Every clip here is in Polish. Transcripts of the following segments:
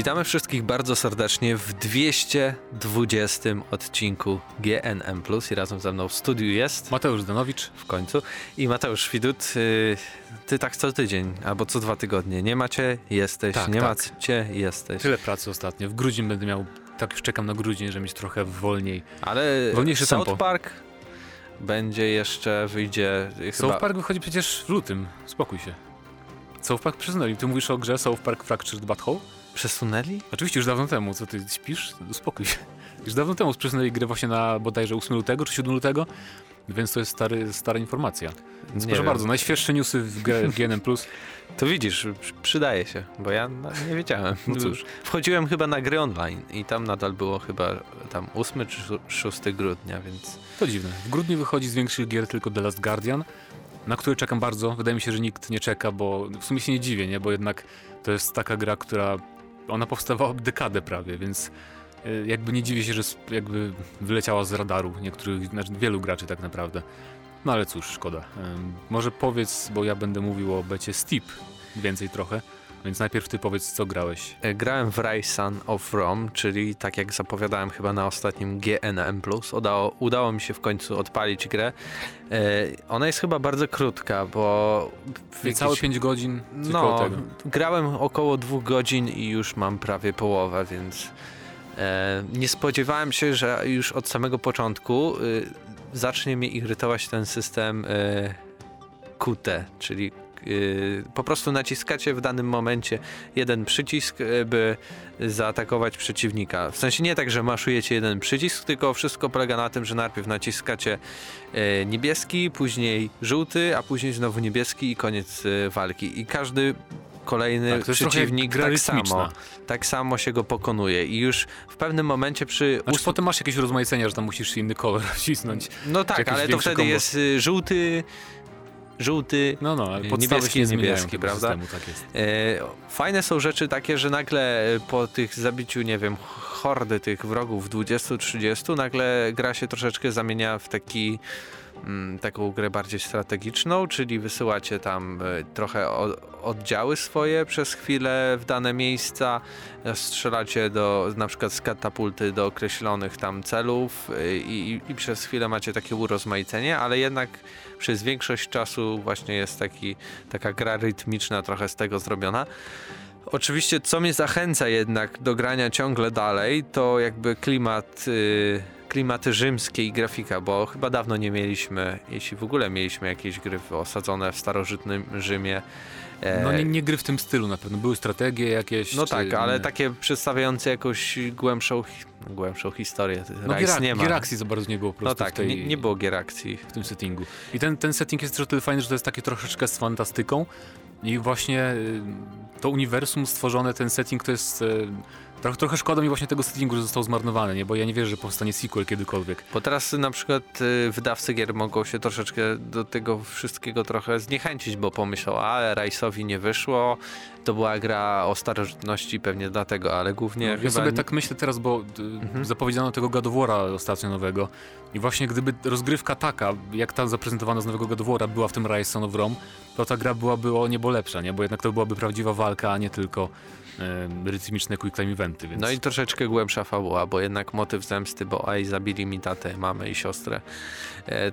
Witamy wszystkich bardzo serdecznie w 220 odcinku GNM+. I razem ze mną w studiu jest Mateusz Danowicz w końcu i Mateusz Widut. y, Ty tak co tydzień albo co dwa tygodnie. Nie macie, jesteś. Tak, nie tak. macie, jesteś. Tyle pracy ostatnio. W grudzień będę miał, tak już czekam na grudzień, żeby mieć trochę wolniej. Ale Wolniejsze South tempo. Park będzie jeszcze, wyjdzie y, chyba... South Park wychodzi przecież w lutym. Spokój się. South Park przesunęli. Ty mówisz o grze South Park Fractured Butthole? Przesunęli? Oczywiście już dawno temu. Co ty śpisz? Spokój się. Już dawno temu przesunęli grę właśnie na bodajże 8 lutego czy 7 lutego. Więc to jest stary, stara informacja. Więc proszę wiem. bardzo, najświeższe newsy w, G- w GNM+. To widzisz, przy- przydaje się, bo ja nie wiedziałem. No cóż. Wchodziłem chyba na gry online i tam nadal było chyba tam 8 czy 6 grudnia, więc... To dziwne. W grudniu wychodzi z większych gier tylko The Last Guardian, na który czekam bardzo. Wydaje mi się, że nikt nie czeka, bo w sumie się nie dziwię, nie? bo jednak to jest taka gra, która ona powstawała dekadę prawie, więc y, jakby nie dziwię się, że jakby wyleciała z radaru niektórych, znaczy wielu graczy tak naprawdę. No ale cóż, szkoda. Może powiedz, bo ja będę mówił o becie Steep więcej trochę, więc najpierw ty powiedz, co grałeś. E, Grałem w Rise Son of Rome, czyli tak jak zapowiadałem chyba na ostatnim GNM+. Udało, udało mi się w końcu odpalić grę. E, ona jest chyba bardzo krótka, bo... Niecałe jakiś- 5 godzin, No, tego. grałem około dwóch godzin i już mam prawie połowę, więc e, nie spodziewałem się, że już od samego początku y, zacznie mnie irytować ten system y, QT, czyli po prostu naciskacie w danym momencie jeden przycisk, y, by zaatakować przeciwnika. W sensie nie tak, że maszujecie jeden przycisk, tylko wszystko polega na tym, że najpierw naciskacie e, niebieski, później żółty, a później znowu niebieski i koniec walki. I każdy kolejny Tak, przeciwnik gra tak samo, tak samo się go pokonuje. I już w pewnym momencie przy Znaczy ós- potem masz jakieś rozmaicenia, że tam musisz inny kolor wcisnąć. No tak, ale to wtedy jest y, żółty, żółty, No, no, ale Niebieski jest niebieski, prawda? Systemu, tak jest. E, fajne są rzeczy takie, że nagle e, po tych zabiciu, nie wiem, hordy tych wrogów 20-30, nagle gra się troszeczkę zamienia w taki taką grę bardziej strategiczną, czyli wysyłacie tam e, trochę oddziały swoje przez chwilę w dane miejsca, strzelacie do, na przykład z katapulty do określonych tam celów e, i, i przez chwilę macie takie urozmaicenie, ale jednak przez większość czasu właśnie jest taki, taka gra rytmiczna trochę z tego zrobiona. Oczywiście, co mnie zachęca jednak do grania ciągle dalej, to jakby klimat, y, klimaty rzymskie i grafika, bo chyba dawno nie mieliśmy, jeśli w ogóle mieliśmy jakieś gry osadzone w starożytnym Rzymie. E, No nie, nie gry w tym stylu na pewno. Były strategie jakieś. no tak, ale inne. takie przedstawiające jakąś głębszą, głębszą historię. No gier, nie ma. gier akcji za bardzo nie było po No tak, tej, nie, nie było gier akcji. w tym settingu. I ten, ten setting jest też tyle fajny, że to jest takie troszeczkę z fantastyką i właśnie y, to uniwersum stworzone, ten setting to jest... y, Trochę, szkoda mi właśnie tego settingu, że został zmarnowany, nie? bo ja nie wierzę, że powstanie sequel kiedykolwiek. Bo teraz na przykład y, wydawcy gier mogą się troszeczkę do tego wszystkiego trochę zniechęcić, bo pomyślą, a Rice'owi nie wyszło, to była gra o starożytności pewnie dlatego, ale głównie No, ja chyba... sobie tak myślę teraz, bo y, Mhm. zapowiedziano tego War'a ostatnio nowego i właśnie gdyby rozgrywka taka, jak ta zaprezentowana z nowego War'a była w tym Rise of Rome, to ta gra byłaby o niebo lepsza, nie? Bo jednak to byłaby prawdziwa walka, a nie tylko rytmiczne quick time eventy, więc... No i troszeczkę głębsza fabuła, bo jednak motyw zemsty, bo aj zabili mi tatę, mamę i siostrę,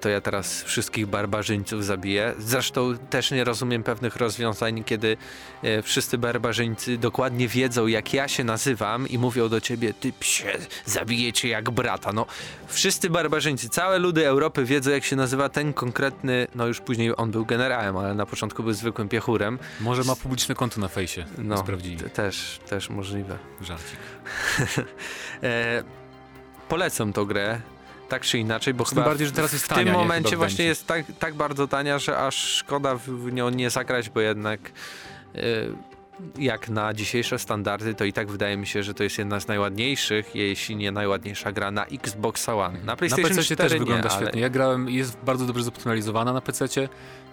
to ja teraz wszystkich barbarzyńców zabiję. Zresztą też nie rozumiem pewnych rozwiązań, kiedy e, wszyscy barbarzyńcy dokładnie wiedzą, jak ja się nazywam i mówią do ciebie, ty psie, zabiję cię jak brata. No, wszyscy barbarzyńcy, całe ludy Europy wiedzą, jak się nazywa ten konkretny, no już później on był generałem, ale na początku był zwykłym piechurem. Może ma publiczne konto na fejsie, No, sprawdzili. też, też możliwe. Żarcik. E, polecam tą grę. Tak czy inaczej, bo chyba bardziej, że teraz jest w tania, tym nie? momencie w właśnie jest tak, tak bardzo tania, że aż szkoda w, nią nie zagrać, bo jednak e, jak na dzisiejsze standardy, to i tak wydaje mi się, że to jest jedna z najładniejszych, jeśli nie najładniejsza gra na Xbox One. Na Na PlayStation PC 4 też nie, wygląda ale... świetnie. Ja grałem, jest bardzo dobrze zoptymalizowana na PC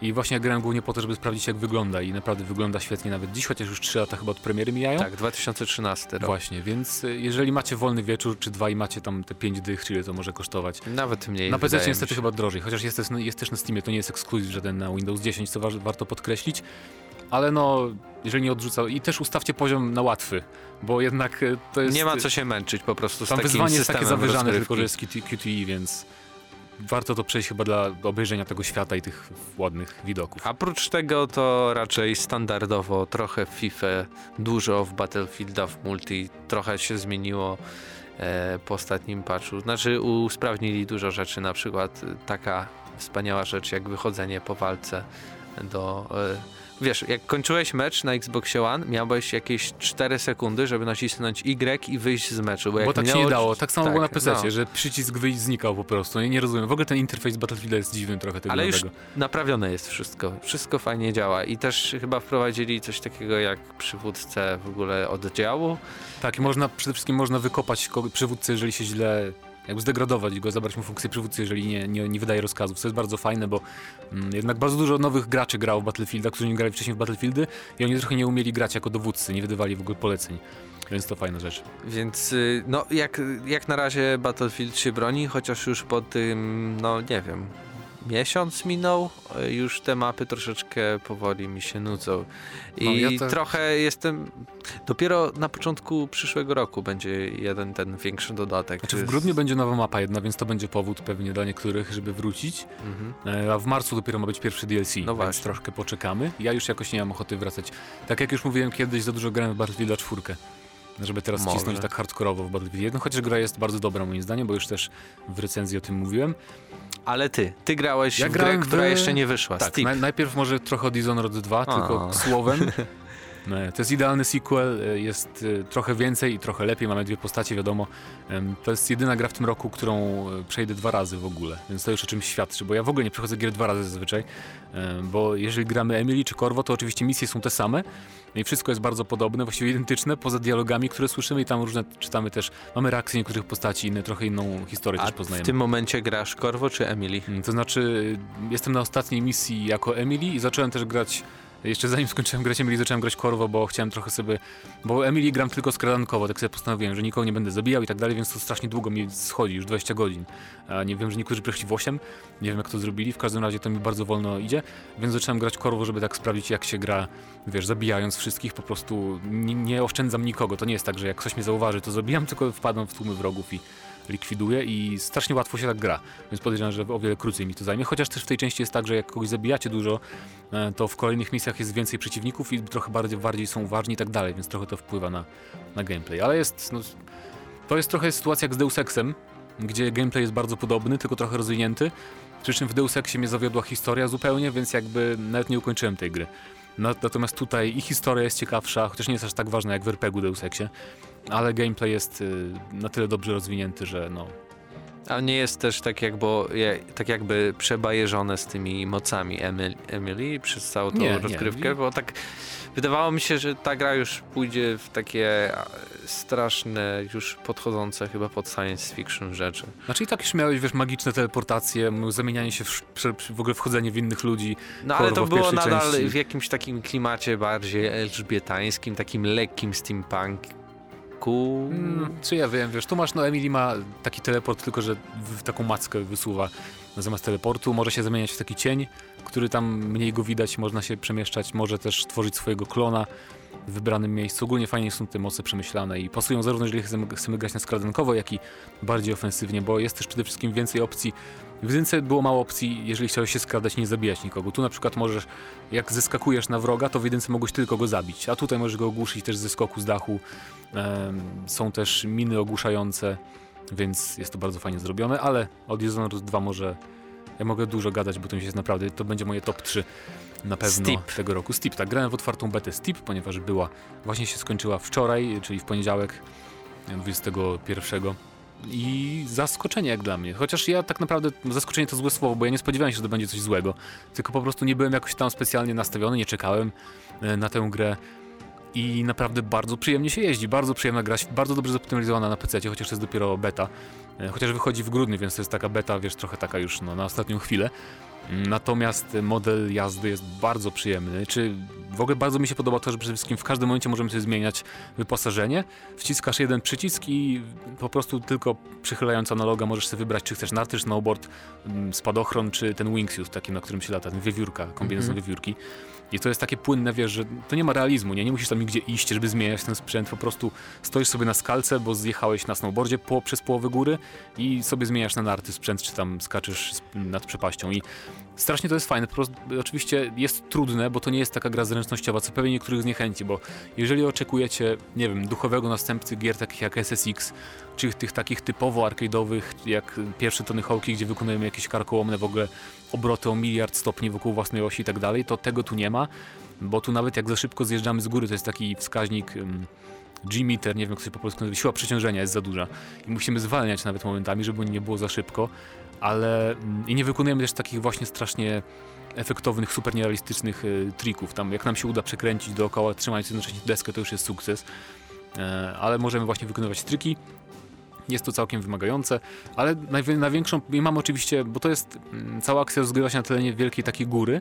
i właśnie ja grałem głównie po to, żeby sprawdzić jak wygląda i naprawdę wygląda świetnie nawet dziś, chociaż już 3 lata chyba od premiery mijają. Tak, 2013 rok. Właśnie, więc y, jeżeli macie wolny wieczór czy dwa i macie tam te 5 dych, czyli to może kosztować. Nawet mniej. Na PC niestety się. chyba drożej, chociaż jest, jest też na Steamie, to nie jest ekskluzyw żaden na Windows 10, co wa- warto podkreślić. Ale no, jeżeli nie odrzuca, i też ustawcie poziom na łatwy, bo jednak e, to jest... Nie ma co się męczyć po prostu z Tam takim wyzwanie jest takie zawyżane, rozgrywki. tylko że jest QT, QTE, więc warto to przejść chyba dla obejrzenia tego świata i tych ładnych widoków. A Oprócz tego to raczej standardowo trochę w FIFA, dużo w Battlefielda, w multi, trochę się zmieniło e, po ostatnim patchu. Znaczy usprawnili dużo rzeczy, na przykład e, taka wspaniała rzecz jak wychodzenie po walce do... E, Wiesz, jak kończyłeś mecz na Xboxie One, miałeś jakieś 4 sekundy, żeby nacisnąć Y i wyjść z meczu. Bo, Bo tak się nie dało. Tak samo tak, było na PC, no. że przycisk wyjść znikał po prostu. Nie, nie rozumiem. W ogóle ten interfejs Battlefielda jest dziwny trochę tego Ale już nowego. naprawione jest wszystko. Wszystko fajnie działa. I też chyba wprowadzili coś takiego jak przywódcę w ogóle oddziału. Tak, i można, przede wszystkim można wykopać przywódcę, jeżeli się źle jakby zdegradować go, zabrać mu funkcję przywódcy, jeżeli nie, nie, nie wydaje rozkazów. To jest bardzo fajne, bo mm, jednak bardzo dużo nowych graczy grało w Battlefielda, którzy nie grali wcześniej w Battlefieldy i oni trochę nie umieli grać jako dowódcy, nie wydawali w ogóle poleceń. Więc to fajna rzecz. Więc y, no jak, jak na razie Battlefield się broni, chociaż już po tym, no nie wiem, miesiąc minął, y, już te mapy troszeczkę powoli mi się nudzą. I No, ja tak- trochę jestem, dopiero na początku przyszłego roku będzie jeden ten większy dodatek. Znaczy w grudniu będzie nowa mapa jedna, więc to będzie powód pewnie dla niektórych, żeby wrócić. Mhm. E, A w marcu dopiero ma być pierwszy DLC, No więc właśnie. troszkę poczekamy. Ja już jakoś nie mam ochoty wracać. Tak jak już mówiłem kiedyś, za dużo grałem w Battlefielda 4. Żeby teraz Może. cisnąć tak hardkorowo w Battlefield 1, chociaż gra jest bardzo dobra moim zdaniem, bo już też w recenzji o tym mówiłem. Ale ty, ty grałeś Ja w grę, w- która jeszcze nie wyszła. Tak, naj- najpierw może trochę o Dishonored 2, A. tylko słowem. E, To jest idealny sequel, e, jest e, trochę więcej i trochę lepiej, mamy dwie postacie, wiadomo. To jest jedyna gra w tym roku, którą przejdę dwa razy w ogóle, więc to już o czymś świadczy, bo ja w ogóle nie przechodzę gier dwa razy zazwyczaj, bo jeżeli gramy Emily czy Corvo, to oczywiście misje są te same i wszystko jest bardzo podobne, właściwie identyczne, poza dialogami, które słyszymy i tam różne czytamy też, mamy reakcje niektórych postaci, inne trochę inną historię A też w poznajemy. tym momencie grasz Corvo czy Emily? Mm, To znaczy, jestem na ostatniej misji jako Emily i zacząłem też grać. Jeszcze zanim skończyłem grać Emily, zacząłem grać Corvo, bo chciałem trochę sobie. Bo Emily gram tylko skradankowo, tak sobie postanowiłem, że nikogo nie będę zabijał i tak dalej, więc to strasznie długo mi schodzi, już 20 godzin. A nie wiem, że niektórzy przeszli w 8, nie wiem jak to zrobili, w każdym razie to mi bardzo wolno idzie, więc zacząłem grać Corvo, żeby tak sprawdzić, jak się gra, wiesz, zabijając wszystkich, po prostu nie, nie oszczędzam nikogo. To nie jest tak, że jak ktoś mnie zauważy, to zabijam, tylko wpadam w tłumy wrogów i likwiduje i strasznie łatwo się tak gra, więc podejrzewam, że o wiele krócej mi to zajmie, chociaż też w tej części jest tak, że jak kogoś zabijacie dużo, e, to w kolejnych misjach jest więcej przeciwników i trochę bardziej, bardziej są ważni i tak dalej, więc trochę to wpływa na, na gameplay, ale jest, no, to jest trochę sytuacja jak z Deus Exem, gdzie gameplay jest bardzo podobny, tylko trochę rozwinięty, przy czym w Deus Exie mnie zawiodła historia zupełnie, więc jakby nawet nie ukończyłem tej gry. Na- Natomiast tutaj i historia jest ciekawsza, chociaż nie jest aż tak ważna jak w RPG-u Deus Exie, ale gameplay jest y, na tyle dobrze rozwinięty, że no, A nie jest też tak jakby, tak jakby przebajeżone z tymi mocami Emil, Emily przez całą tą Nie, nie. rozgrywkę, bo tak wydawało mi się, że ta gra już pójdzie w takie straszne, już podchodzące chyba pod science fiction rzeczy. Znaczy i tak już miałeś, wiesz, magiczne teleportacje, zamienianie się, w, w ogóle wchodzenie w innych ludzi. No ale to było nadal części. w jakimś takim klimacie bardziej elżbietańskim, takim lekkim steampunku. Mm, czy ja wiem, wiesz, tu masz, no Emily ma taki teleport, tylko że w taką mackę wysuwa zamiast teleportu. Może się zamieniać w taki cień, który tam mniej go widać, można się przemieszczać, może też tworzyć swojego klona w wybranym miejscu. Ogólnie fajnie są te moce przemyślane i pasują zarówno jeżeli chcemy, chcemy grać na skradankowo, jak i bardziej ofensywnie, bo jest też przede wszystkim więcej opcji. W jedynce było mało opcji, jeżeli chciałeś się skradać nie zabijać nikogo. Tu na przykład możesz, jak zeskakujesz na wroga, to w jedynce mogłeś tylko go zabić, a tutaj możesz go ogłuszyć też ze skoku z dachu. Są też miny ogłuszające, więc jest to bardzo fajnie zrobione, ale od Dishonored 2 może ja mogę dużo gadać, bo to jest naprawdę, to będzie moje top 3 na pewno Steep. tego roku. Steep, tak, grałem w otwartą betę Steep, ponieważ była, właśnie się skończyła wczoraj, czyli w poniedziałek 21 i zaskoczenie jak dla mnie. Chociaż ja tak naprawdę, zaskoczenie to złe słowo, bo ja nie spodziewałem się, że to będzie coś złego. Tylko po prostu nie byłem jakoś tam specjalnie nastawiony, nie czekałem e, na tę grę. I naprawdę bardzo przyjemnie się jeździ, bardzo przyjemna gra, bardzo dobrze zoptymalizowana na PC, chociaż to jest dopiero beta. E, chociaż wychodzi w grudniu, więc to jest taka beta, wiesz, trochę taka już no, na ostatnią chwilę. Natomiast model jazdy jest bardzo przyjemny. Czy w ogóle bardzo mi się podoba to, że przede wszystkim w każdym momencie możemy sobie zmieniać wyposażenie. Wciskasz jeden przycisk i po prostu tylko przychylając analoga możesz sobie wybrać, czy chcesz narty, snowboard, spadochron, czy ten wingsuit, taki na którym się lata, ten wiewiórka, kombinezon mm -hmm. wiewiórki. I to jest takie płynne, wiesz, że to nie ma realizmu, nie? Nie musisz tam nigdzie iść, żeby zmieniać ten sprzęt, po prostu stoisz sobie na skalce, bo zjechałeś na snowboardzie po, przez połowę góry i sobie zmieniasz na narty sprzęt, czy tam skaczesz nad przepaścią. I strasznie to jest fajne, po prostu oczywiście jest trudne, bo to nie jest taka gra zręcznościowa, co pewnie niektórych zniechęci, bo jeżeli oczekujecie, nie wiem, duchowego następcy gier takich jak SSX, czy tych takich typowo arcade'owych, jak pierwsze Tony Hawk'i, gdzie wykonujemy jakieś karkołomne w ogóle obroty o miliard stopni wokół własnej osi i tak dalej, to tego tu nie ma, bo tu nawet jak za szybko zjeżdżamy z góry, to jest taki wskaźnik G-meter, nie wiem jak się po polsku nazywa, siła przeciążenia jest za duża i musimy zwalniać nawet momentami, żeby nie było za szybko, ale i nie wykonujemy też takich właśnie strasznie efektownych, super nierealistycznych y, trików. Tam jak nam się uda przekręcić dookoła, trzymając jednocześnie deskę, to już jest sukces. E, ale możemy właśnie wykonywać triki jest to całkiem wymagające, ale największą, i mam oczywiście, bo to jest, mm, cała akcja rozgrywa się na terenie wielkiej takiej góry,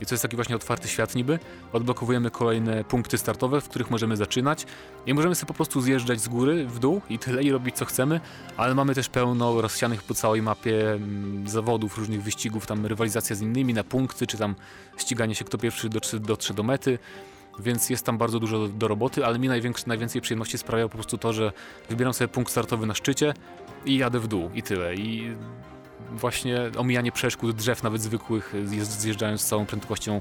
i to jest taki właśnie otwarty świat niby. Odblokowujemy kolejne punkty startowe, w których możemy zaczynać i możemy sobie po prostu zjeżdżać z góry w dół i tyle i robić co chcemy, ale mamy też pełno rozsianych po całej mapie mm, zawodów, różnych wyścigów, tam rywalizacja z innymi na punkty, czy tam ściganie się kto pierwszy dotrze, dotrze do mety więc jest tam bardzo dużo do, do roboty, ale mi najwięcej przyjemności sprawia po prostu to, że wybieram sobie punkt startowy na szczycie i jadę w dół i tyle. I właśnie omijanie przeszkód, drzew nawet zwykłych, zjeżdżając z całą prędkością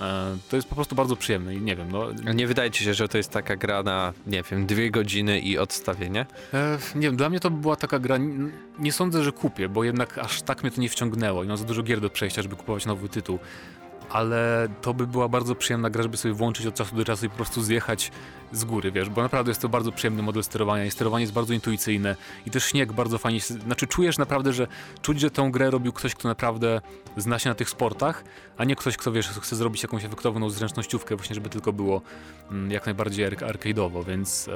e, to jest po prostu bardzo przyjemne i nie wiem, no... Nie wydaje ci się, że to jest taka gra na, nie wiem, dwie godziny i odstawienie? E, nie wiem, dla mnie to była taka gra, nie, sądzę, że kupię, bo jednak aż tak mnie to nie wciągnęło i mam za dużo gier do przejścia, żeby kupować nowy tytuł ale to by była bardzo przyjemna gra, żeby sobie włączyć od czasu do czasu i po prostu zjechać z góry, wiesz, bo naprawdę jest to bardzo przyjemny model sterowania i sterowanie jest bardzo intuicyjne i też śnieg bardzo fajnie, znaczy czujesz naprawdę, że czuć, że tą grę robił ktoś, kto naprawdę zna się na tych sportach, a nie ktoś, kto wiesz, chce zrobić jakąś efektowną zręcznościówkę właśnie, żeby tylko było mm, jak najbardziej arcade'owo, więc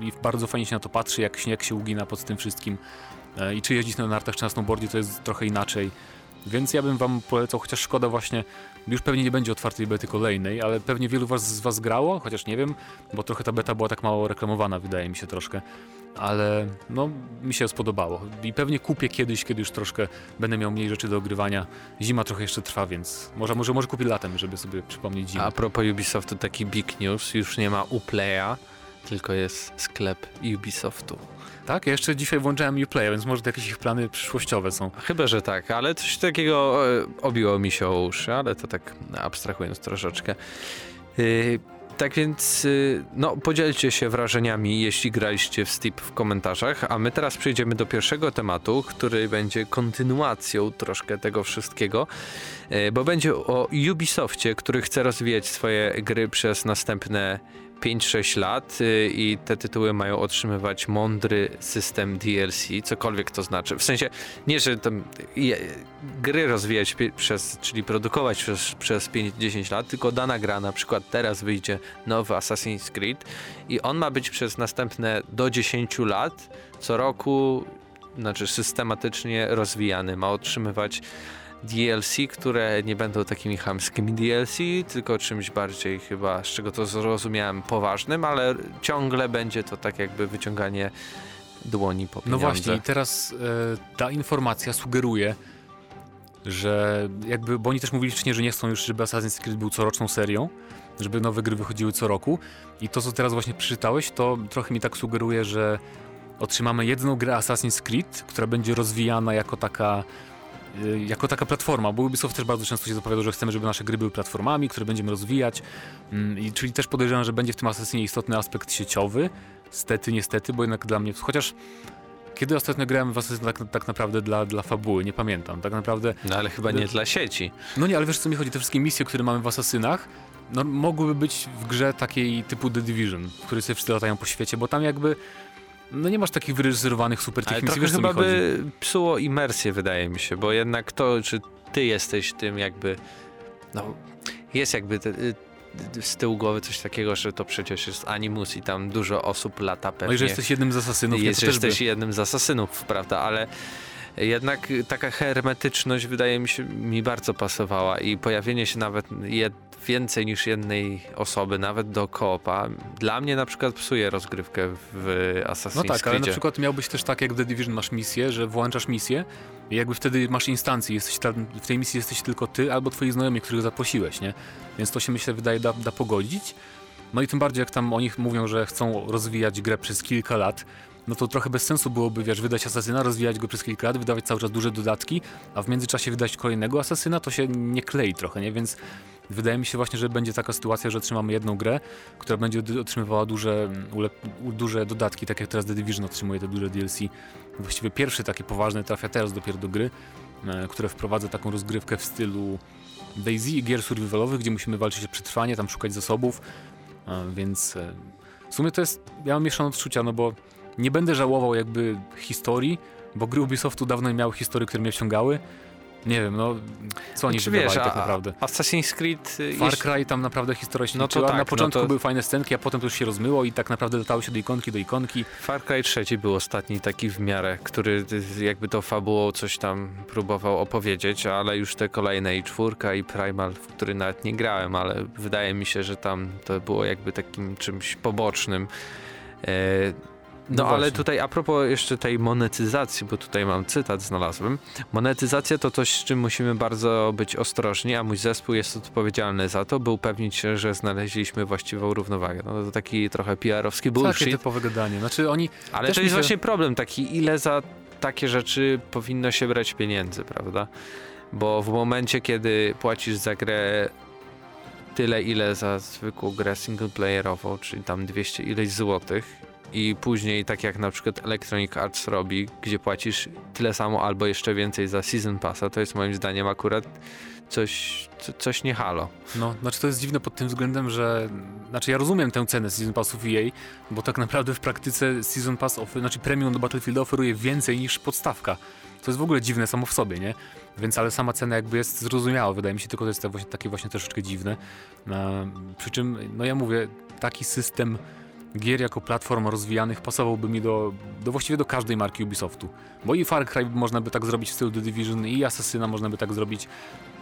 e, i bardzo fajnie się na to patrzy, jak śnieg się ugina pod tym wszystkim e, i czy jeździć na nartach, czy na snowboardzie, to jest trochę inaczej więc ja bym wam polecał, chociaż szkoda właśnie, już pewnie nie będzie otwartej bety kolejnej, ale pewnie wielu was, z was grało, chociaż nie wiem, bo trochę ta beta była tak mało reklamowana, wydaje mi się troszkę. Ale no, mi się spodobało. I pewnie kupię kiedyś, kiedy już troszkę będę miał mniej rzeczy do ogrywania. Zima trochę jeszcze trwa, więc może, może, może kupię latem, żeby sobie przypomnieć zimę. A propos Ubisoftu, taki big news, już nie ma Uplaya, tylko jest sklep Ubisoftu. Tak? Ja jeszcze dzisiaj włączałem Uplay, więc może to jakieś ich plany przyszłościowe są. Chyba, że tak, ale coś takiego e, obiło mi się o uszy, ale to tak abstrahując troszeczkę. Yy, tak więc, y, no, podzielcie się wrażeniami, jeśli graliście w Steep w komentarzach, a my teraz przejdziemy do pierwszego tematu, który będzie kontynuacją troszkę tego wszystkiego, bo będzie o Ubisoftie, który chce rozwijać swoje gry przez następne 5-6 lat y, i te tytuły mają otrzymywać mądry system DLC, cokolwiek to znaczy. W sensie, nie, że tam gry rozwijać przez, czyli produkować przez, przez 5-10 lat, tylko dana gra, na przykład teraz wyjdzie nowy Assassin's Creed i on ma być przez następne do 10 lat co roku, znaczy systematycznie rozwijany, ma otrzymywać DLC, które nie będą takimi chamskimi DLC, tylko czymś bardziej chyba, z czego to zrozumiałem, poważnym, ale ciągle będzie to tak jakby wyciąganie dłoni po pieniądze. No właśnie i teraz e, ta informacja sugeruje, że jakby, bo oni też mówili wcześniej, że nie chcą już, żeby Assassin's Creed był coroczną serią, żeby nowe gry wychodziły co roku i to, co teraz właśnie przeczytałeś, to trochę mi tak sugeruje, że otrzymamy jedną grę Assassin's Creed, która będzie rozwijana jako taka Y, jako taka platforma, bo Ubisoft też bardzo często się zapowiadał, że chcemy, żeby nasze gry były platformami, które będziemy rozwijać, mm, I, czyli też podejrzewam, że będzie w tym Assassinie istotny aspekt sieciowy, stety, niestety, bo jednak dla mnie, chociaż kiedy ostatnio grałem w Assassin tak, tak, naprawdę dla, dla fabuły, nie pamiętam, tak naprawdę... No ale chyba nie dla sieci. No nie, ale wiesz co mi chodzi, te wszystkie misje, które mamy w Asasynach, no, mogłyby być w grze takiej typu The Division, w której sobie wszyscy latają po świecie, bo tam jakby no nie masz takich wyreżyserowanych super tych misji, wiesz, chyba by psuło imersję, wydaje mi się, bo jednak to, czy ty jesteś tym jakby, no jest jakby te, y, z tyłu głowy coś takiego, że to przecież jest Animus i tam dużo osób lata pewnie. No i że jesteś jednym z asasynów. I nie, jest, to że też by- jesteś jednym z asasynów, prawda, ale jednak taka hermetyczność wydaje mi się mi bardzo pasowała i pojawienie się nawet jed, więcej niż jednej osoby, nawet do koopa, dla mnie na przykład psuje rozgrywkę w Assassin's No tak, ale na przykład miałbyś też tak, jak w The Division masz misję, że włączasz misję i jakby wtedy masz instancję, jesteś tam, w tej misji jesteś tylko ty albo twoi znajomi, których zaprosiłeś, nie? Więc to się myślę wydaje da, da pogodzić. No i tym bardziej jak tam oni mówią, że chcą rozwijać grę przez kilka lat, no to trochę bez sensu byłoby, wiesz, wydać asasyna, rozwijać go przez kilka lat, wydawać cały czas duże dodatki, a w międzyczasie wydać kolejnego asasyna, to się nie klei trochę, nie? Więc wydaje mi się właśnie, że będzie taka sytuacja, że otrzymamy jedną grę, która będzie otrzymywała duże, mm, duże dodatki, tak jak teraz The Division otrzymuje te duże DLC. Właściwie pierwszy taki poważny trafia teraz dopiero do gry, e, które wprowadza taką rozgrywkę w stylu Daisy i gier survivalowych, gdzie musimy walczyć o przetrwanie, tam szukać zasobów, e, więc e, w sumie to jest, ja mam mieszane odczucia, no bo nie będę żałował jakby historii, bo gry Ubisoftu dawno nie miały historii, które mnie wciągały. Nie wiem, no co oni Znaczy, wydawali wiesz, tak naprawdę. Assassin's Creed y, Far Cry tam naprawdę historia się No to liczyła. tak, Na no początku to- były fajne scenki, a potem to już się rozmyło i tak naprawdę dotało się do ikonki, do ikonki. Far Cry 3 był ostatni taki w miarę, który y, jakby to fabułą coś tam próbował opowiedzieć, ale już te kolejne i czwórka i Primal, w który nawet nie grałem, ale wydaje mi się, że tam to było jakby takim czymś pobocznym. E, no, No ale właśnie. tutaj a propos jeszcze tej monetyzacji, bo tutaj mam cytat znalazłem. Monetyzacja to coś, z czym musimy bardzo być ostrożni, a mój zespół jest odpowiedzialny za to, by upewnić się, że znaleźliśmy właściwą równowagę. No to taki trochę PR-owski Takie bullshit. typowe gadanie. Znaczy oni, Ale to jest się- właśnie problem taki, ile za takie rzeczy powinno się brać pieniędzy, prawda? Bo w momencie, kiedy płacisz za grę tyle, ile za zwykłą grę singleplayerową, czyli tam 200 ileś złotych i później, tak jak na przykład Electronic Arts robi, gdzie płacisz tyle samo albo jeszcze więcej za Season Passa, to jest moim zdaniem akurat coś, co- coś nie halo. no, znaczy to jest dziwne pod tym względem, że, znaczy ja rozumiem tę cenę Season Passów EA, bo tak naprawdę w praktyce Season Pass, ofer, znaczy Premium do Battlefield oferuje więcej niż podstawka. To jest w ogóle dziwne samo w sobie, nie? Więc ale sama cena jakby jest zrozumiała, wydaje mi się, tylko to jest właśnie, takie właśnie troszeczkę dziwne. E, przy czym, no ja mówię, taki system gier jako platform rozwijanych pasowałby mi do, do właściwie do każdej marki Ubisoftu. Bo i Far Cry można by tak zrobić w stylu The Division, i Assassina można by tak zrobić.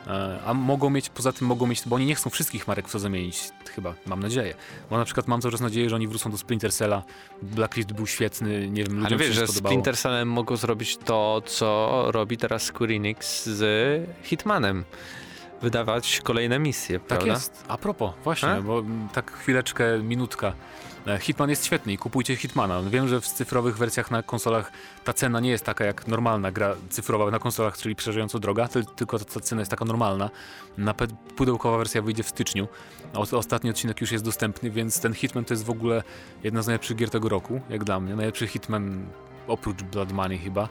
E, A mogą mieć, poza tym mogą mieć, bo oni nie chcą wszystkich marek w to zamienić, chyba, mam nadzieję. Bo na przykład mam cały czas nadzieję, że oni wrócą do Splinter Cella. Blacklist był świetny, nie wiem, ludziom Ale wiesz, że spodobało. Splinter Cellem mogą zrobić to, co robi teraz Square Enix z Hitmanem. Wydawać kolejne misje, Tak prawda? jest. A propos, właśnie, A? bo tak chwileczkę, minutka. E, Hitman jest świetny i kupujcie Hitmana. Wiem, że w cyfrowych wersjach na konsolach ta cena nie jest taka jak normalna gra cyfrowa na konsolach, czyli przeżająco droga, ty- tylko ta, cena jest taka normalna. Na pudełkowa wersja wyjdzie w styczniu. Ostatni odcinek już jest dostępny, więc ten Hitman to jest w ogóle jedna z najlepszych gier tego roku, jak dla mnie. Najlepszy Hitman oprócz Blood Money chyba.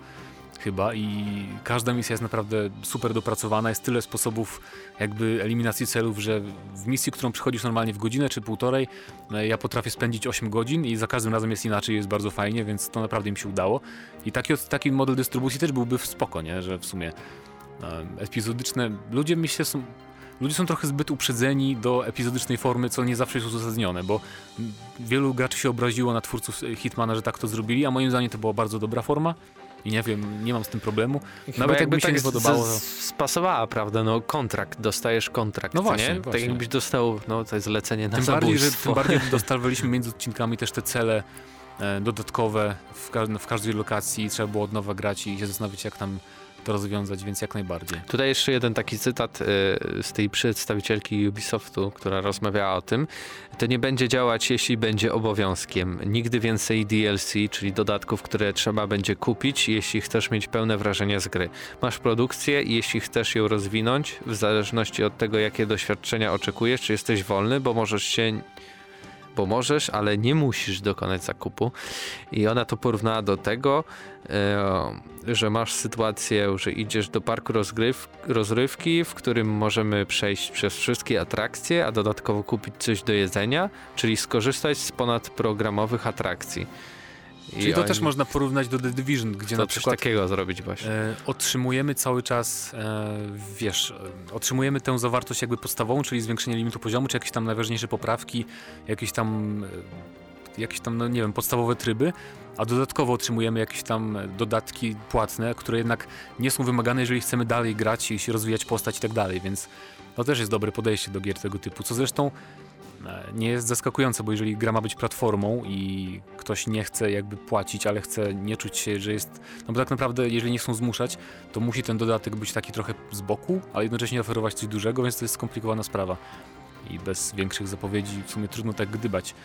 Chyba i każda misja jest naprawdę super dopracowana. Jest tyle sposobów jakby eliminacji celów, że w misji, którą przychodzisz normalnie w godzinę czy półtorej, e, ja potrafię spędzić 8 godzin i za każdym razem jest inaczej, jest bardzo fajnie, więc to naprawdę mi się udało. I taki, taki model dystrybucji też byłby w spoko, nie? że w sumie e, epizodyczne, ludzie myślę są, ludzie są trochę zbyt uprzedzeni do epizodycznej formy, co nie zawsze jest uzasadnione, bo wielu graczy się obraziło na twórców Hitmana, że tak to zrobili, a moim zdaniem to była bardzo dobra forma. I nie wiem, nie mam z tym problemu. Chyba Nawet jakby mi się tak nie podobało, z- spasowała, prawda? No kontrakt, dostajesz kontrakt, No właśnie, nie? Tak właśnie. jakbyś dostał, no to jest zlecenie na Tym bardziej, że tym bardziej dostawaliśmy między odcinkami też te cele e, dodatkowe w, ka- w każdej lokacji trzeba było od nowa grać i się zastanowić, jak tam to rozwiązać, więc jak najbardziej. Tutaj jeszcze jeden taki cytat y, z tej przedstawicielki Ubisoftu, która rozmawiała o tym. To nie będzie działać, jeśli będzie obowiązkiem. Nigdy więcej DLC, czyli dodatków, które trzeba będzie kupić, jeśli chcesz mieć pełne wrażenie z gry. Masz produkcję i jeśli chcesz ją rozwinąć, w zależności od tego, jakie doświadczenia oczekujesz, czy jesteś wolny, bo możesz się bo możesz, ale nie musisz dokonać zakupu. I ona to porównała do tego, e, że masz sytuację, że idziesz do parku rozgryw, rozrywki, w którym możemy przejść przez wszystkie atrakcje, a dodatkowo kupić coś do jedzenia, czyli skorzystać z ponadprogramowych atrakcji. Czyli to oni... też można porównać do The Division, gdzie to na przykład... takiego zrobić właśnie. E, otrzymujemy cały czas, e, wiesz, e, otrzymujemy tę zawartość jakby podstawową, czyli zwiększenie limitu poziomu, czy jakieś tam najważniejsze poprawki, jakieś tam, e, jakieś tam, no nie wiem, podstawowe tryby, a dodatkowo otrzymujemy jakieś tam dodatki płatne, które jednak nie są wymagane, jeżeli chcemy dalej grać i się rozwijać postać i tak dalej, więc to też jest dobre podejście do gier tego typu, co zresztą nie jest zaskakujące, bo jeżeli gra ma być platformą i ktoś nie chce jakby płacić, ale chce nie czuć się, że jest. No bo tak naprawdę, jeżeli nie chcą zmuszać, to musi ten dodatek być taki trochę z boku, ale jednocześnie oferować coś dużego, więc to jest skomplikowana sprawa. I bez większych zapowiedzi w sumie trudno tak gdybać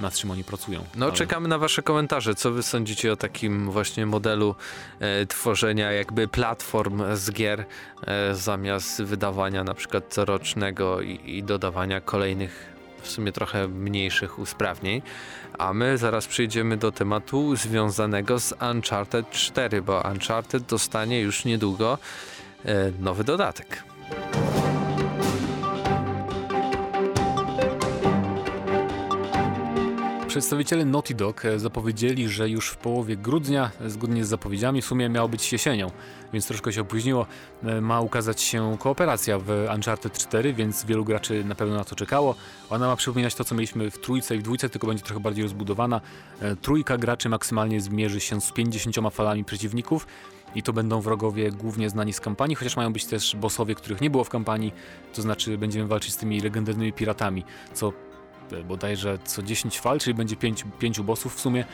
nad czym oni pracują. No, ale... czekamy na Wasze komentarze. Co Wy sądzicie o takim właśnie modelu e, tworzenia jakby platform z gier e, zamiast wydawania na przykład corocznego i, i dodawania kolejnych w sumie trochę mniejszych usprawnień. A my zaraz przejdziemy do tematu związanego z Uncharted 4, bo Uncharted dostanie już niedługo e, nowy dodatek. Przedstawiciele Naughty Dog e, zapowiedzieli, że już w połowie grudnia, e, zgodnie z zapowiedziami, w sumie miało być jesienią, więc troszkę się opóźniło. E, ma ukazać się kooperacja w Uncharted 4, więc wielu graczy na pewno na to czekało. Ona ma przypominać to, co mieliśmy w trójce i w dwójce, tylko będzie trochę bardziej rozbudowana. Trójka graczy maksymalnie zmierzy się z 50 falami przeciwników i to będą wrogowie głównie znani z kampanii, chociaż mają być też bossowie, których nie było w kampanii, to znaczy będziemy walczyć z tymi legendarnymi piratami, co bodajże co 10 fal, czyli będzie 5, 5 bossów w sumie,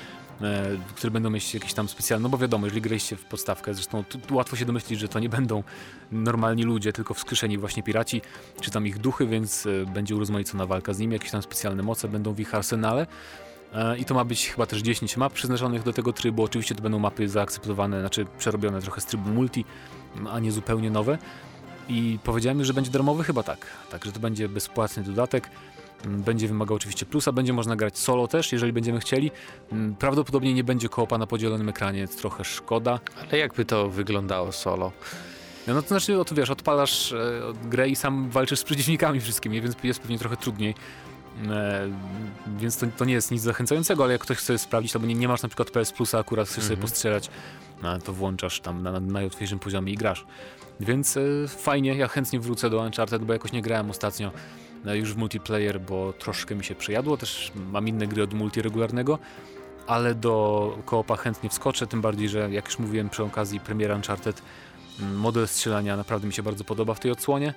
e, które będą mieć jakieś tam specjalne, no bo wiadomo, jeżeli graliście w podstawkę, zresztą łatwo się domyślić, że to nie będą normalni ludzie, tylko wskrzeszeni właśnie piraci, czy tam ich duchy, więc e, będzie urozmaicona walka z nimi, jakieś tam specjalne moce będą w ich arsenale. E, I to ma być chyba też 10 map przeznaczonych do tego trybu. Oczywiście to będą mapy zaakceptowane, znaczy przerobione trochę z trybu multi, a nie zupełnie nowe. I powiedziałem że będzie darmowy? Chyba tak. Także to będzie bezpłatny dodatek. Mm, będzie wymagał oczywiście plusa, będzie można grać solo też, jeżeli będziemy chcieli. Mm, prawdopodobnie nie będzie koopa na podzielonym ekranie, trochę szkoda. Ale jakby to wyglądało solo? No, no to znaczy, to wiesz, odpalasz e, grę i sam walczysz z przeciwnikami wszystkimi, więc jest pewnie trochę trudniej. E, więc to, to, nie jest nic zachęcającego, ale jak ktoś chce sprawdzić, albo nie, nie masz na przykład PS Plusa, akurat chcesz sobie mhm. postrzelać, no, to włączasz tam na, na najłatwiejszym poziomie i grasz. Więc e, fajnie, ja chętnie wrócę do Uncharted, bo jakoś nie grałem ostatnio no, już w multiplayer, bo troszkę mi się przejadło, też mam inne gry od multi regularnego, ale do koopa chętnie wskoczę, tym bardziej, że jak już mówiłem przy okazji premiera Uncharted, mm, model strzelania naprawdę mi się bardzo podoba w tej odsłonie,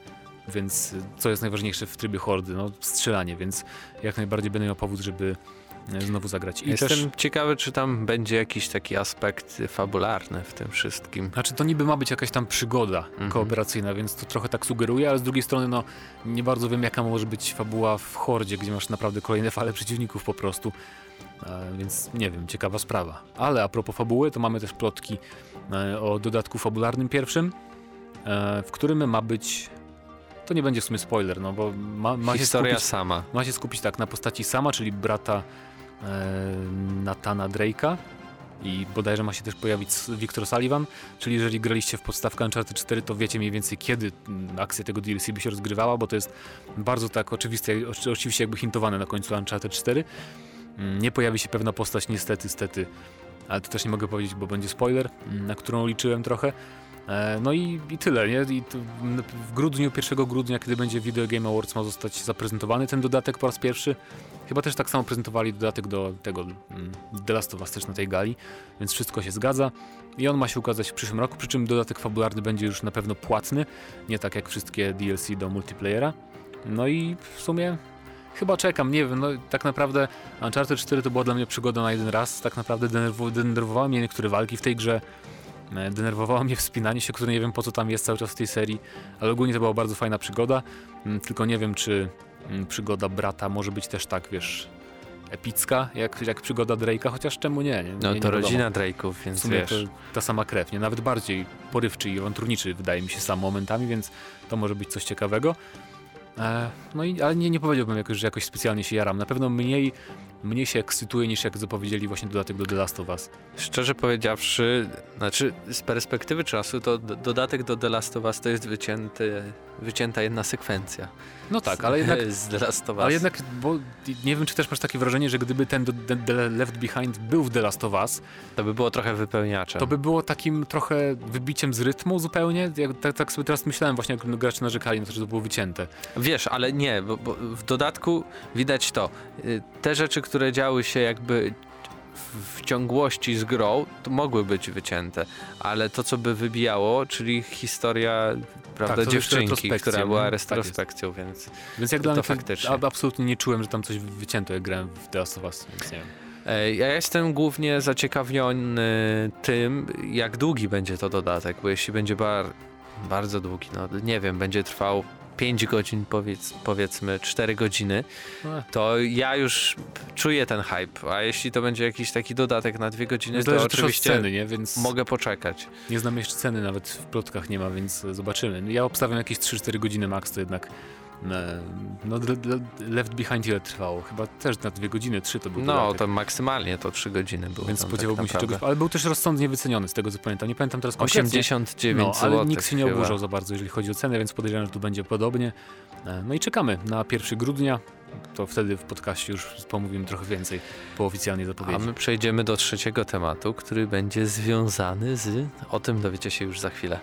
więc co jest najważniejsze w trybie hordy? No strzelanie, więc jak najbardziej będę miał powód, żeby znowu zagrać. I Jestem też... ciekawy, czy tam będzie jakiś taki aspekt fabularny w tym wszystkim. Znaczy to niby ma być jakaś tam przygoda mhm. kooperacyjna, więc to trochę tak sugeruje, ale z drugiej strony no nie bardzo wiem jaka może być fabuła w Hordzie, gdzie masz naprawdę kolejne fale przeciwników po prostu. E, więc nie wiem, ciekawa sprawa. Ale a propos fabuły, to mamy też plotki e, o dodatku fabularnym pierwszym, e, w którym ma być to nie będzie w sumie spoiler, no bo ma, ma Historia się skupić, sama. Ma się skupić tak na postaci sama, czyli brata Natana Drake'a i bodajże ma się też pojawić Victor Sullivan, czyli jeżeli graliście w podstawkę Uncharted 4, to wiecie mniej więcej kiedy akcja tego DLC by się rozgrywała, bo to jest bardzo tak oczywiste, oczywiście jakby hintowane na końcu Uncharted 4. Mm, nie pojawi się pewna postać niestety, stety, ale to też nie mogę powiedzieć, bo będzie spoiler, mm, na którą liczyłem trochę. E, no i, i tyle, nie? I w grudniu, 1 grudnia, kiedy będzie Video Game Awards, ma zostać zaprezentowany ten dodatek po raz pierwszy. Chyba też tak samo prezentowali dodatek do tego mm, The Last of Us też na tej gali, więc wszystko się zgadza. I on ma się ukazać w przyszłym roku, przy czym dodatek fabularny będzie już na pewno płatny, nie tak jak wszystkie DLC do multiplayera. No i w sumie chyba czekam, nie wiem, no tak naprawdę Uncharted 4 to była dla mnie przygoda na jeden raz, tak naprawdę denerwowały mnie niektóre walki w tej grze, E, denerwowało mnie wspinanie się, które nie wiem po co tam jest cały czas w tej serii, ale ogólnie to była bardzo fajna przygoda, mm, tylko nie wiem czy przygoda brata może być też tak, wiesz, epicka, jak, jak przygoda Drake'a, chociaż czemu nie? nie no to nie rodzina Drake'ów, więc w sumie wiesz. To ta sama krew, nie? Nawet bardziej porywczy i awanturniczy wydaje mi się sam momentami, więc to może być coś ciekawego. E, no i, ale nie, nie powiedziałbym jakoś, że jakoś specjalnie się jaram. Na pewno mniej mniej się ekscytuję niż jak zapowiedzieli właśnie dodatek do The Last of Us. Szczerze powiedziawszy, znaczy z perspektywy czasu, to dodatek do The Last of Us to jest wycięty, wycięta jedna sekwencja. No tak, ale jednak, z The Last of Us. ale jednak, bo nie wiem, czy też masz takie wrażenie, że gdyby ten do- The Left Behind był w The Last of Us, To by było trochę wypełniaczem. to by było takim trochę wybiciem z rytmu zupełnie. Tak, tak sobie teraz myślałem właśnie, jak gracze narzekali na to, że to było wycięte. Wiesz, ale nie, bo, bo w dodatku widać to. Y, Te rzeczy, które działy się jakby w- ciągłości z grą, to mogły być wycięte, ale to, co by wybijało, czyli historia prawda, Tak, to dziewczynki, która była nie? Tak retrospekcją, więc Więc jak To mnie faktycznie. absolutnie nie czułem, że tam coś wycięto, jak grałem w The Last of Us, więc nie wiem. Ja jestem głównie zaciekawiony tym, jak długi będzie to dodatek, bo jeśli będzie bar bardzo długi, no nie wiem, będzie trwał 5 godzin, powiedz, powiedzmy 4 godziny, No, to ja już czuję ten hype, a jeśli to będzie jakiś taki dodatek na 2 godziny, no to oczywiście ceny, nie? Więc mogę poczekać. nie znam jeszcze ceny, nawet w plotkach nie ma, więc zobaczymy. Ja obstawiam jakieś 3-4 godziny max, to jednak no, d- d- Left Behind ile trwało? Chyba też na 2 godziny, 3 to był No, dodatek. to maksymalnie to 3 godziny było. Więc spodziewałbym tak się czegoś, ale był też rozsądnie wyceniony z tego co pamiętam. Nie pamiętam teraz konkretnie. 89 No, ale nikt się nie chyba. oburzał za bardzo, jeżeli chodzi o cenę, więc podejrzewam, że tu będzie podobnie. E, No i czekamy na 1 grudnia. To wtedy w podcaście już pomówimy trochę więcej po oficjalnej A zapowiedzi. my przejdziemy do trzeciego tematu, który będzie związany z. O tym dowiecie się już za chwilę.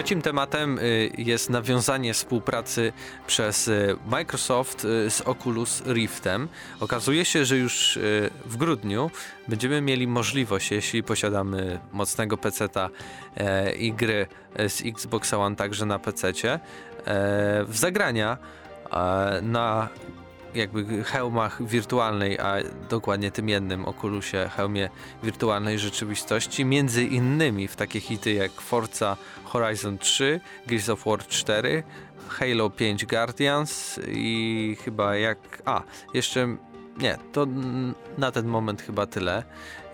Trzecim tematem y, jest nawiązanie współpracy przez y, Microsoft y, z Oculus Riftem. Okazuje się, że już w grudniu będziemy mieli możliwość, jeśli posiadamy mocnego PC-ta e, i gry e, z Xboxa One także na PC-cie, e, w zagrania na jakby hełmach wirtualnej, a dokładnie tym jednym Oculusie, hełmie wirtualnej rzeczywistości, między innymi w takie hity jak Forza Horizon 3, Gears of War 4, Halo 5 Guardians i chyba jak... A, jeszcze... Nie, to na ten moment chyba tyle,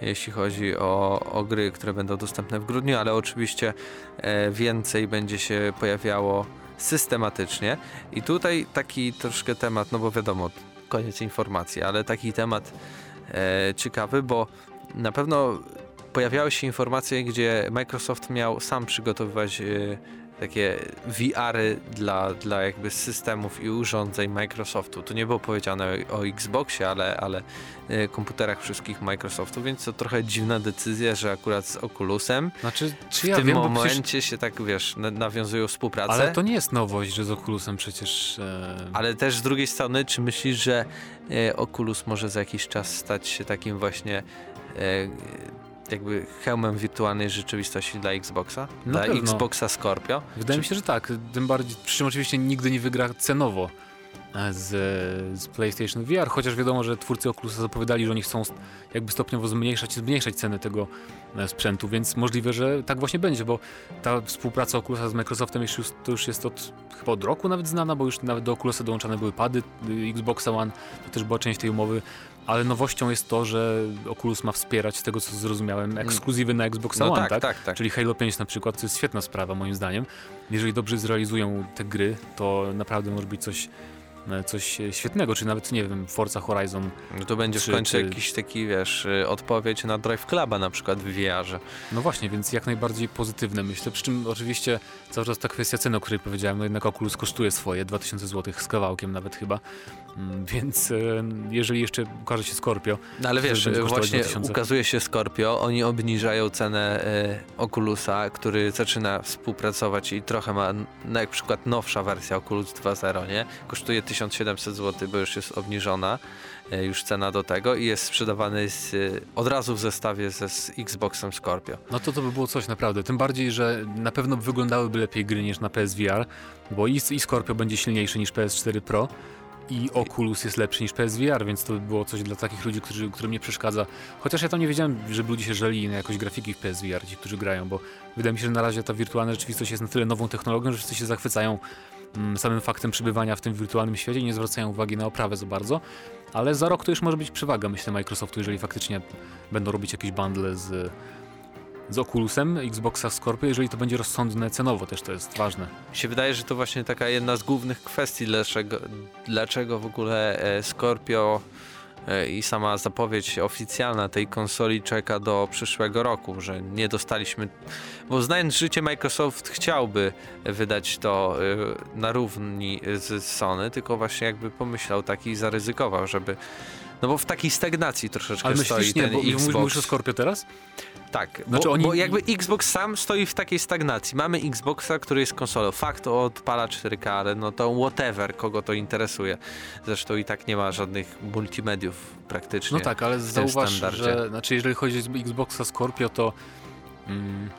jeśli chodzi o, o gry, które będą dostępne w grudniu, ale oczywiście e, więcej będzie się pojawiało systematycznie. I tutaj taki troszkę temat, no bo wiadomo, koniec informacji, ale taki temat e, ciekawy, bo na pewno pojawiały się informacje, gdzie Microsoft miał sam przygotowywać e, takie VR-y dla, dla jakby systemów i urządzeń Microsoftu. Tu nie było powiedziane o, o Xboxie, ale, ale e, komputerach wszystkich Microsoftu, więc to trochę dziwna decyzja, że akurat z Oculusem Znaczy, czy w ja tym wiem, momencie przecież... się tak, wiesz, na- nawiązują współpracę. Ale to nie jest nowość, że z Oculusem przecież... E... Ale też z drugiej strony, czy myślisz, że e, Oculus może za jakiś czas stać się takim właśnie e, jakby hełmem wirtualnej rzeczywistości dla Xboxa? Na dla pewno. Xboxa Scorpio? Wydaje Czy- mi się, że tak. Tym bardziej, przy czym oczywiście nigdy nie wygra cenowo z, z PlayStation VR, chociaż wiadomo, że twórcy Oculusa zapowiadali, że oni chcą jakby stopniowo zmniejszać, zmniejszać ceny tego e, sprzętu, więc możliwe, że tak właśnie będzie, bo ta współpraca Oculusa z Microsoftem już, to już jest od chyba od roku nawet znana, bo już nawet do Oculusa dołączane były pady y, Xboxa One, to też była część tej umowy, ale nowością jest to, że Oculus ma wspierać, z tego co zrozumiałem, ekskluzywy na Xboxa No One, tak, tak? tak, tak. Czyli Halo 5 na przykład, to jest świetna sprawa moim zdaniem. Jeżeli dobrze zrealizują te gry, to naprawdę może być coś, coś e, świetnego, czy nawet, nie wiem, Forza Horizon. No to będzie w Czy- końcu czy- jakiś taki, wiesz, y, odpowiedź na Drive Cluba na przykład w VR-ze. No właśnie, więc jak najbardziej pozytywne myślę. Przy czym oczywiście cały czas ta kwestia ceny, o której powiedziałem, no jednak Oculus kosztuje swoje, 2000 zł z kawałkiem nawet chyba. Mm, Więc e, jeżeli jeszcze ukaże się Scorpio, No ale wiesz, właśnie 2000. ukazuje się Scorpio, oni obniżają cenę e, Oculusa, który zaczyna współpracować i trochę ma, na przykład nowsza wersja Oculus 2.0, nie? Kosztuje 1700 zł, bo już jest obniżona e, już cena do tego i jest sprzedawany z, e, od razu w zestawie ze z Xboxem Scorpio. No to to by było coś naprawdę. Tym bardziej, że na pewno wyglądałyby lepiej gry niż na PSVR, bo i, i Scorpio będzie silniejszy niż PS4 Pro i Oculus jest lepszy niż PSVR, więc to by było coś dla takich ludzi, którzy, którym nie przeszkadza. Chociaż ja tam nie wiedziałem, żeby ludzie się żalili na jakoś grafiki w PSVR, ci, którzy grają, bo wydaje mi się, że na razie ta wirtualna rzeczywistość jest na tyle nową technologią, że wszyscy się zachwycają samym faktem przebywania w tym wirtualnym świecie nie zwracają uwagi na oprawę za bardzo. Ale za rok to już może być przewaga, myślę, Microsoftu, jeżeli faktycznie będą robić jakieś bundle z, z Oculusem, Xboxa Scorpio, jeżeli to będzie rozsądne cenowo też to jest ważne. Się wydaje, że to właśnie taka jedna z głównych kwestii, dlaczego, dlaczego w ogóle e, Scorpio i sama zapowiedź oficjalna tej konsoli czeka do przyszłego roku, że nie dostaliśmy, bo znając życie Microsoft chciałby wydać to e, na równi z Sony, tylko właśnie jakby pomyślał taki i zaryzykował, żeby no bo w takiej stagnacji troszeczkę Ale stoi myślisz, nie, ten bo Xbox. mówisz o Scorpio teraz? Tak, Znaczy bo, oni- bo jakby Xbox sam stoi w takiej stagnacji. Mamy Xboxa, który jest konsolą. Fakt odpala 4K, ale no to whatever, kogo to interesuje. Zresztą i tak nie ma żadnych multimediów praktycznie. No tak, ale zauważ, że znaczy jeżeli chodzi o Xboxa Scorpio, to mm,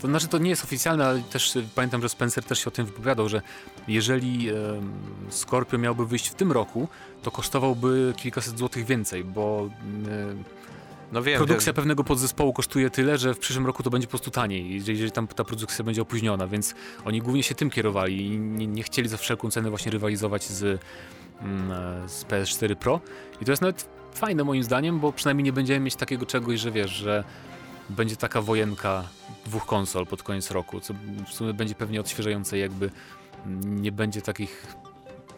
to znaczy to nie jest oficjalne, ale też y, pamiętam, że Spencer też się o tym wypowiadał, że jeżeli em, Scorpio miałby wyjść w tym roku, to kosztowałby kilkaset złotych więcej, bo mm, No wiem, produkcja wiem. pewnego podzespołu kosztuje tyle, że w przyszłym roku to będzie po prostu taniej, jeżeli, tam ta produkcja będzie opóźniona, więc oni głównie się tym kierowali i nie, nie chcieli za wszelką cenę właśnie rywalizować z, mm, z PS4 Pro. I to jest nawet fajne moim zdaniem, bo przynajmniej nie będziemy mieć takiego czegoś, że wiesz, że będzie taka wojenka dwóch konsol pod koniec roku, co w sumie będzie pewnie odświeżające, jakby nie będzie takich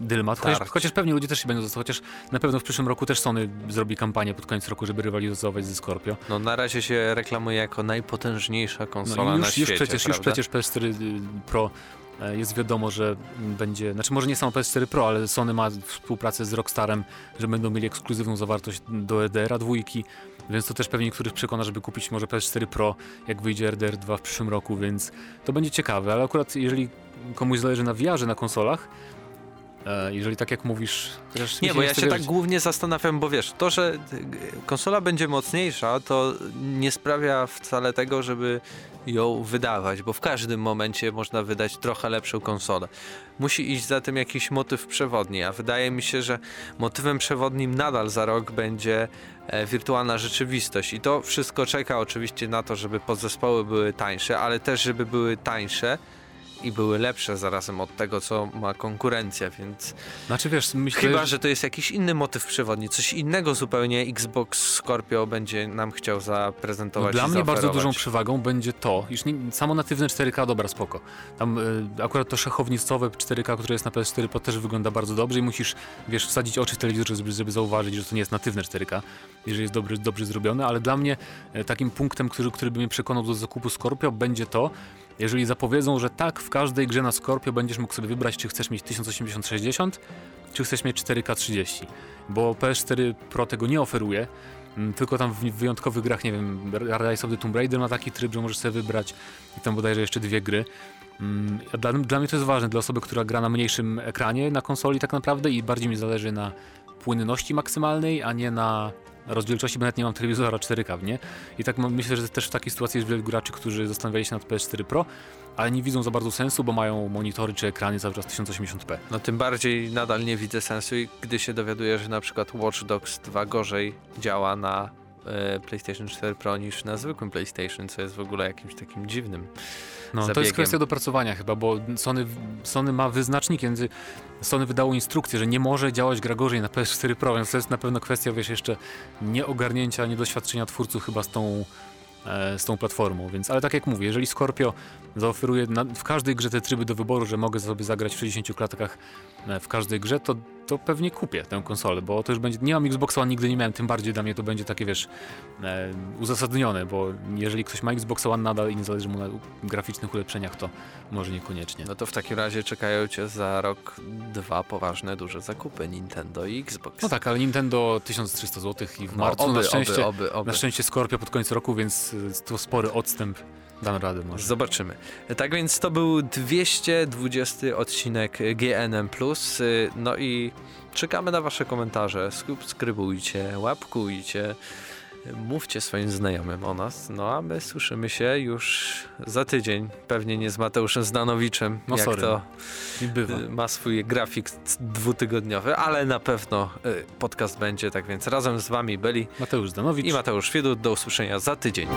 dylematów. Chociaż, Tarć. chociaż pewnie ludzie też się będą zostawać, chociaż na pewno w przyszłym roku też Sony zrobi kampanię pod koniec roku, żeby rywalizować ze Scorpio. No na razie się reklamuje jako najpotężniejsza konsola No i na już, świecie, już, przecież, już przecież PS4 y, Pro e, jest wiadomo, że będzie, znaczy może nie samo PS4 Pro, ale Sony ma współpracę z Rockstarem, że będą mieli ekskluzywną zawartość do RDR-a dwójki, więc to też pewnie niektórych przekona, żeby kupić może PS4 Pro, jak wyjdzie RDR 2 w przyszłym roku, więc to będzie ciekawe, ale akurat jeżeli komuś zależy na VR-ze na konsolach, jeżeli tak jak mówisz... chociaż Nie, bo ja się tak głównie zastanawiam, bo wiesz, to, że y, konsola będzie mocniejsza, to nie sprawia wcale tego, żeby ją wydawać, bo w każdym momencie można wydać trochę lepszą konsolę. Musi iść za tym jakiś motyw przewodni, a wydaje mi się, że motywem przewodnim nadal za rok będzie e, wirtualna rzeczywistość i to wszystko czeka oczywiście na to, żeby podzespoły były tańsze, ale też żeby były tańsze i były lepsze zarazem od tego, co ma konkurencja, więc Znaczy wiesz, myślę, Chyba, że to jest jakiś inny motyw przewodni, coś innego zupełnie Xbox Scorpio będzie nam chciał No, zaprezentować dla i mnie bardzo dużą przewagą będzie to, iż nie, samo natywne 4K, dobra, spoko. Tam y, akurat to szachownicowe 4K, które jest na PS4 Pro też wygląda bardzo dobrze i musisz, wiesz, wsadzić oczy w telewizorze, żeby, żeby zauważyć, że to nie jest natywne 4K, jeżeli jest dobry, dobrze zrobione, ale dla mnie e, takim punktem, który, który by mnie przekonał do zakupu Scorpio będzie to, jeżeli zapowiedzą, że tak, w każdej grze na Scorpio będziesz mógł sobie wybrać, czy chcesz mieć 1080-60, czy chcesz mieć 4K30, bo PS4 Pro tego nie oferuje, Mm, Tylko tam w wyjątkowych grach, nie wiem, Rise of the Tomb Raider ma taki tryb, że możesz sobie wybrać i tam bodajże jeszcze dwie gry. Mm, Dla, dla mnie to jest ważne, dla osoby, która gra na mniejszym ekranie na konsoli tak naprawdę i bardziej mi zależy na płynności maksymalnej, a nie na rozdzielczości, bo nawet nie mam telewizora 4K, nie? I tak myślę, że też w takiej sytuacji jest wielu graczy, którzy zastanawiali się nad PS4 Pro, ale nie widzą za bardzo sensu, bo mają monitory czy ekrany cały czas 1080p. No tym bardziej nadal nie widzę sensu, gdy się dowiaduję, że na przykład Watch Dogs 2 gorzej działa na PlayStation 4 Pro niż na zwykłym PlayStation, co jest w ogóle jakimś takim dziwnym. No, to zabiegiem. jest kwestia dopracowania chyba, bo Sony, Sony ma wyznacznik, między Sony wydało instrukcję, że nie może działać gra gorzej na PS4 Pro, więc to jest na pewno kwestia, wiesz, jeszcze nieogarnięcia, niedoświadczenia twórców chyba z tą, e, z tą platformą, więc, ale tak jak mówię, jeżeli Scorpio zaoferuje na, w każdej grze te tryby do wyboru, że mogę sobie zagrać w 60 klatkach e, w każdej grze, to, to pewnie kupię tę konsolę, bo to już będzie, nie mam Xboxa, One, nigdy nie miałem, tym bardziej dla mnie to będzie takie, wiesz, e, uzasadnione, bo jeżeli ktoś ma Xbox One nadal i nie zależy mu na graficznych ulepszeniach, to może niekoniecznie. No to w takim razie czekają cię za rok dwa poważne, duże zakupy Nintendo i Xbox. No tak, ale Nintendo 1300 zł i w No, marcu oby, na szczęście, oby, oby, na szczęście Scorpio pod koniec roku, więc y, to spory odstęp dam radę może. Zobaczymy. Tak więc to był 220 odcinek GNM+. No i czekamy na wasze komentarze. Subskrybujcie, łapkujcie, mówcie swoim znajomym o nas. No a my słyszymy się już za tydzień. Pewnie nie z Mateuszem Zdanowiczem, No jak sorry. to y, ma swój grafik dwutygodniowy, ale na pewno y, podcast będzie. Tak więc razem z wami byli Mateusz Zdanowicz. i Mateusz Widut. Do usłyszenia za tydzień.